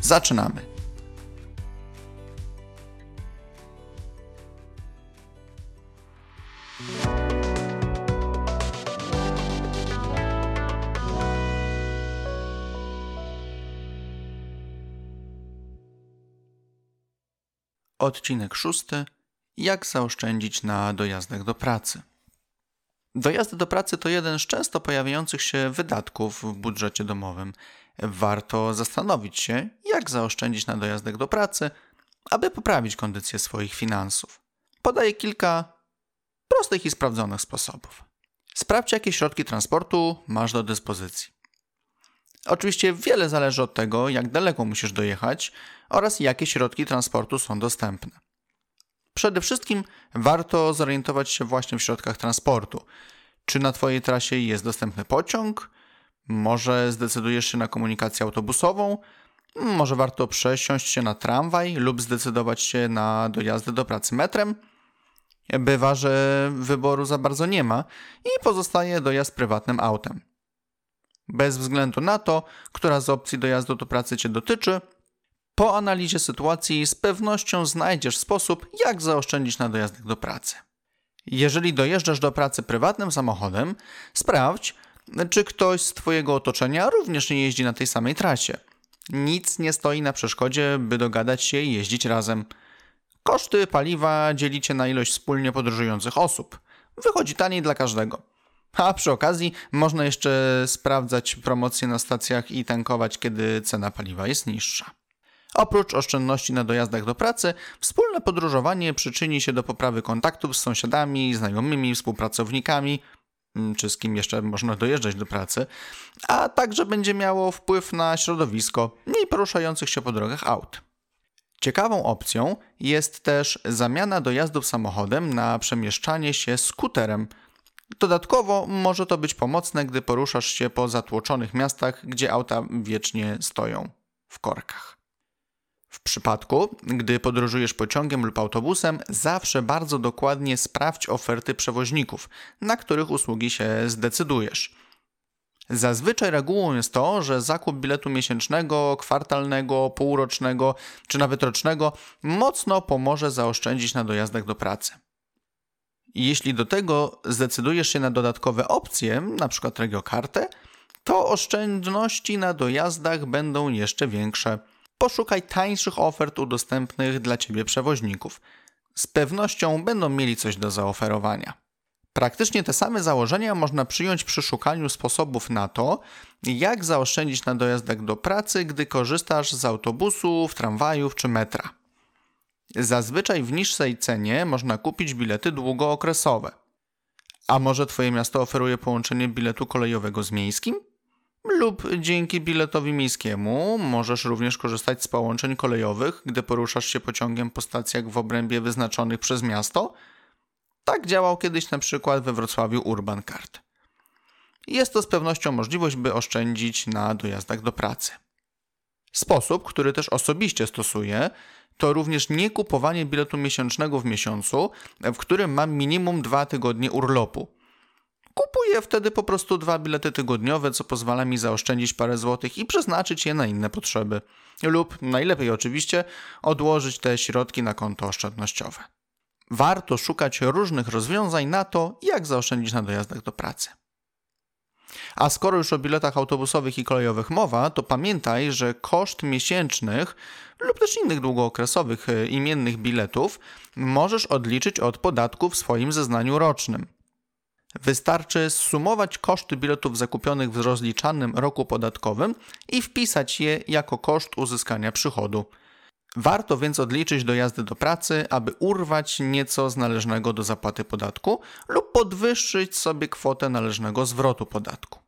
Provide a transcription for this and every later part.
Zaczynamy. Odcinek szósty. Jak zaoszczędzić na dojazdach do pracy? Dojazdy do pracy to jeden z często pojawiających się wydatków w budżecie domowym. Warto zastanowić się, jak zaoszczędzić na dojazdach do pracy, aby poprawić kondycję swoich finansów. Podaję kilka prostych i sprawdzonych sposobów. Sprawdź, jakie środki transportu masz do dyspozycji. Oczywiście wiele zależy od tego, jak daleko musisz dojechać oraz jakie środki transportu są dostępne. Przede wszystkim warto zorientować się właśnie w środkach transportu. Czy na Twojej trasie jest dostępny pociąg? Może zdecydujesz się na komunikację autobusową? Może warto przesiąść się na tramwaj lub zdecydować się na dojazdy do pracy metrem? Bywa, że wyboru za bardzo nie ma i pozostaje dojazd prywatnym autem. Bez względu na to, która z opcji dojazdu do pracy Cię dotyczy, po analizie sytuacji z pewnością znajdziesz sposób, jak zaoszczędzić na dojazdach do pracy. Jeżeli dojeżdżasz do pracy prywatnym samochodem, sprawdź, czy ktoś z Twojego otoczenia również nie jeździ na tej samej trasie. Nic nie stoi na przeszkodzie, by dogadać się i jeździć razem. Koszty paliwa dzielicie na ilość wspólnie podróżujących osób. Wychodzi taniej dla każdego. A przy okazji można jeszcze sprawdzać promocje na stacjach i tankować, kiedy cena paliwa jest niższa. Oprócz oszczędności na dojazdach do pracy, wspólne podróżowanie przyczyni się do poprawy kontaktów z sąsiadami, znajomymi, współpracownikami, czy z kim jeszcze można dojeżdżać do pracy, a także będzie miało wpływ na środowisko mniej poruszających się po drogach aut. Ciekawą opcją jest też zamiana dojazdów samochodem na przemieszczanie się skuterem. Dodatkowo może to być pomocne, gdy poruszasz się po zatłoczonych miastach, gdzie auta wiecznie stoją w korkach. Przypadku, gdy podróżujesz pociągiem lub autobusem, zawsze bardzo dokładnie sprawdź oferty przewoźników, na których usługi się zdecydujesz. Zazwyczaj regułą jest to, że zakup biletu miesięcznego, kwartalnego, półrocznego czy nawet rocznego mocno pomoże zaoszczędzić na dojazdach do pracy. Jeśli do tego zdecydujesz się na dodatkowe opcje, np. regiokartę, to oszczędności na dojazdach będą jeszcze większe poszukaj tańszych ofert u dostępnych dla Ciebie przewoźników. Z pewnością będą mieli coś do zaoferowania. Praktycznie te same założenia można przyjąć przy szukaniu sposobów na to, jak zaoszczędzić na dojazdach do pracy, gdy korzystasz z autobusów, tramwajów czy metra. Zazwyczaj w niższej cenie można kupić bilety długookresowe. A może Twoje miasto oferuje połączenie biletu kolejowego z miejskim? Lub dzięki biletowi miejskiemu możesz również korzystać z połączeń kolejowych, gdy poruszasz się pociągiem po stacjach w obrębie wyznaczonych przez miasto. Tak działał kiedyś na przykład we Wrocławiu Urban Card. Jest to z pewnością możliwość, by oszczędzić na dojazdach do pracy. Sposób, który też osobiście stosuję, to również nie kupowanie biletu miesięcznego w miesiącu, w którym mam minimum dwa tygodnie urlopu. Kupuję wtedy po prostu dwa bilety tygodniowe, co pozwala mi zaoszczędzić parę złotych i przeznaczyć je na inne potrzeby. Lub najlepiej oczywiście odłożyć te środki na konto oszczędnościowe. Warto szukać różnych rozwiązań na to, jak zaoszczędzić na dojazdach do pracy. A skoro już o biletach autobusowych i kolejowych mowa, to pamiętaj, że koszt miesięcznych lub też innych długookresowych e, imiennych biletów możesz odliczyć od podatku w swoim zeznaniu rocznym. Wystarczy zsumować koszty biletów zakupionych w rozliczanym roku podatkowym i wpisać je jako koszt uzyskania przychodu. Warto więc odliczyć dojazdy do pracy, aby urwać nieco z należnego do zapłaty podatku lub podwyższyć sobie kwotę należnego zwrotu podatku.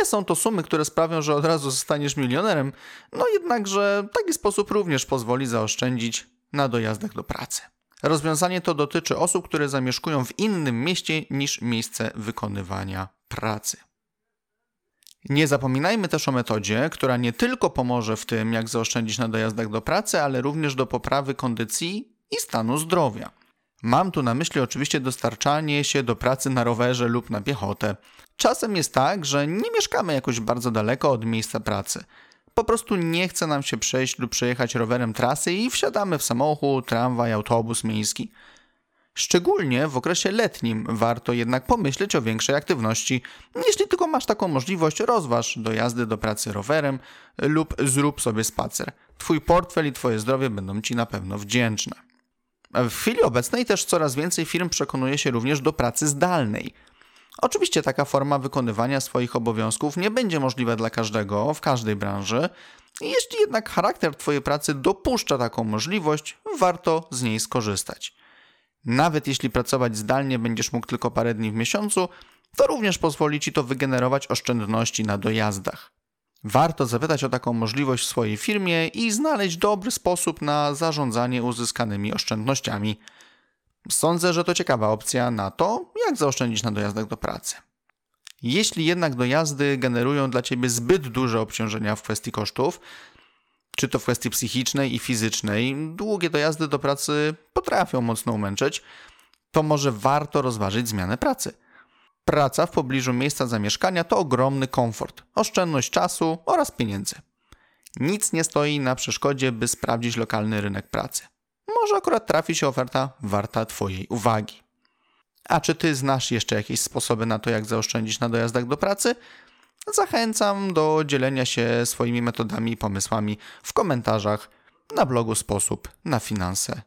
Nie są to sumy, które sprawią, że od razu zostaniesz milionerem, no jednakże taki sposób również pozwoli zaoszczędzić na dojazdach do pracy. Rozwiązanie to dotyczy osób, które zamieszkują w innym mieście niż miejsce wykonywania pracy. Nie zapominajmy też o metodzie, która nie tylko pomoże w tym, jak zaoszczędzić na dojazdach do pracy, ale również do poprawy kondycji i stanu zdrowia. Mam tu na myśli oczywiście dostarczanie się do pracy na rowerze lub na piechotę. Czasem jest tak, że nie mieszkamy jakoś bardzo daleko od miejsca pracy. Po prostu nie chce nam się przejść lub przejechać rowerem trasy i wsiadamy w samochód, tramwaj, autobus miejski. Szczególnie w okresie letnim warto jednak pomyśleć o większej aktywności. Jeśli tylko masz taką możliwość, rozważ dojazdy do pracy rowerem lub zrób sobie spacer. Twój portfel i twoje zdrowie będą ci na pewno wdzięczne. W chwili obecnej też coraz więcej firm przekonuje się również do pracy zdalnej. Oczywiście taka forma wykonywania swoich obowiązków nie będzie możliwa dla każdego w każdej branży. Jeśli jednak charakter Twojej pracy dopuszcza taką możliwość, warto z niej skorzystać. Nawet jeśli pracować zdalnie będziesz mógł tylko parę dni w miesiącu, to również pozwoli Ci to wygenerować oszczędności na dojazdach. Warto zapytać o taką możliwość w swojej firmie i znaleźć dobry sposób na zarządzanie uzyskanymi oszczędnościami. Sądzę, że to ciekawa opcja na to, jak zaoszczędzić na dojazdach do pracy. Jeśli jednak dojazdy generują dla Ciebie zbyt duże obciążenia w kwestii kosztów, czy to w kwestii psychicznej i fizycznej, długie dojazdy do pracy potrafią mocno umęczyć, to może warto rozważyć zmianę pracy. Praca w pobliżu miejsca zamieszkania to ogromny komfort, oszczędność czasu oraz pieniędzy. Nic nie stoi na przeszkodzie, by sprawdzić lokalny rynek pracy. Może akurat trafi się oferta warta Twojej uwagi. A czy Ty znasz jeszcze jakieś sposoby na to, jak zaoszczędzić na dojazdach do pracy? Zachęcam do dzielenia się swoimi metodami i pomysłami w komentarzach na blogu sposób na finanse.pl.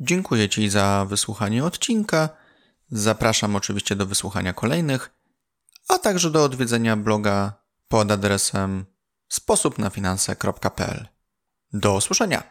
Dziękuję Ci za wysłuchanie odcinka. Zapraszam oczywiście do wysłuchania kolejnych, a także do odwiedzenia bloga pod adresem sposobnafinanse.pl. Do usłyszenia!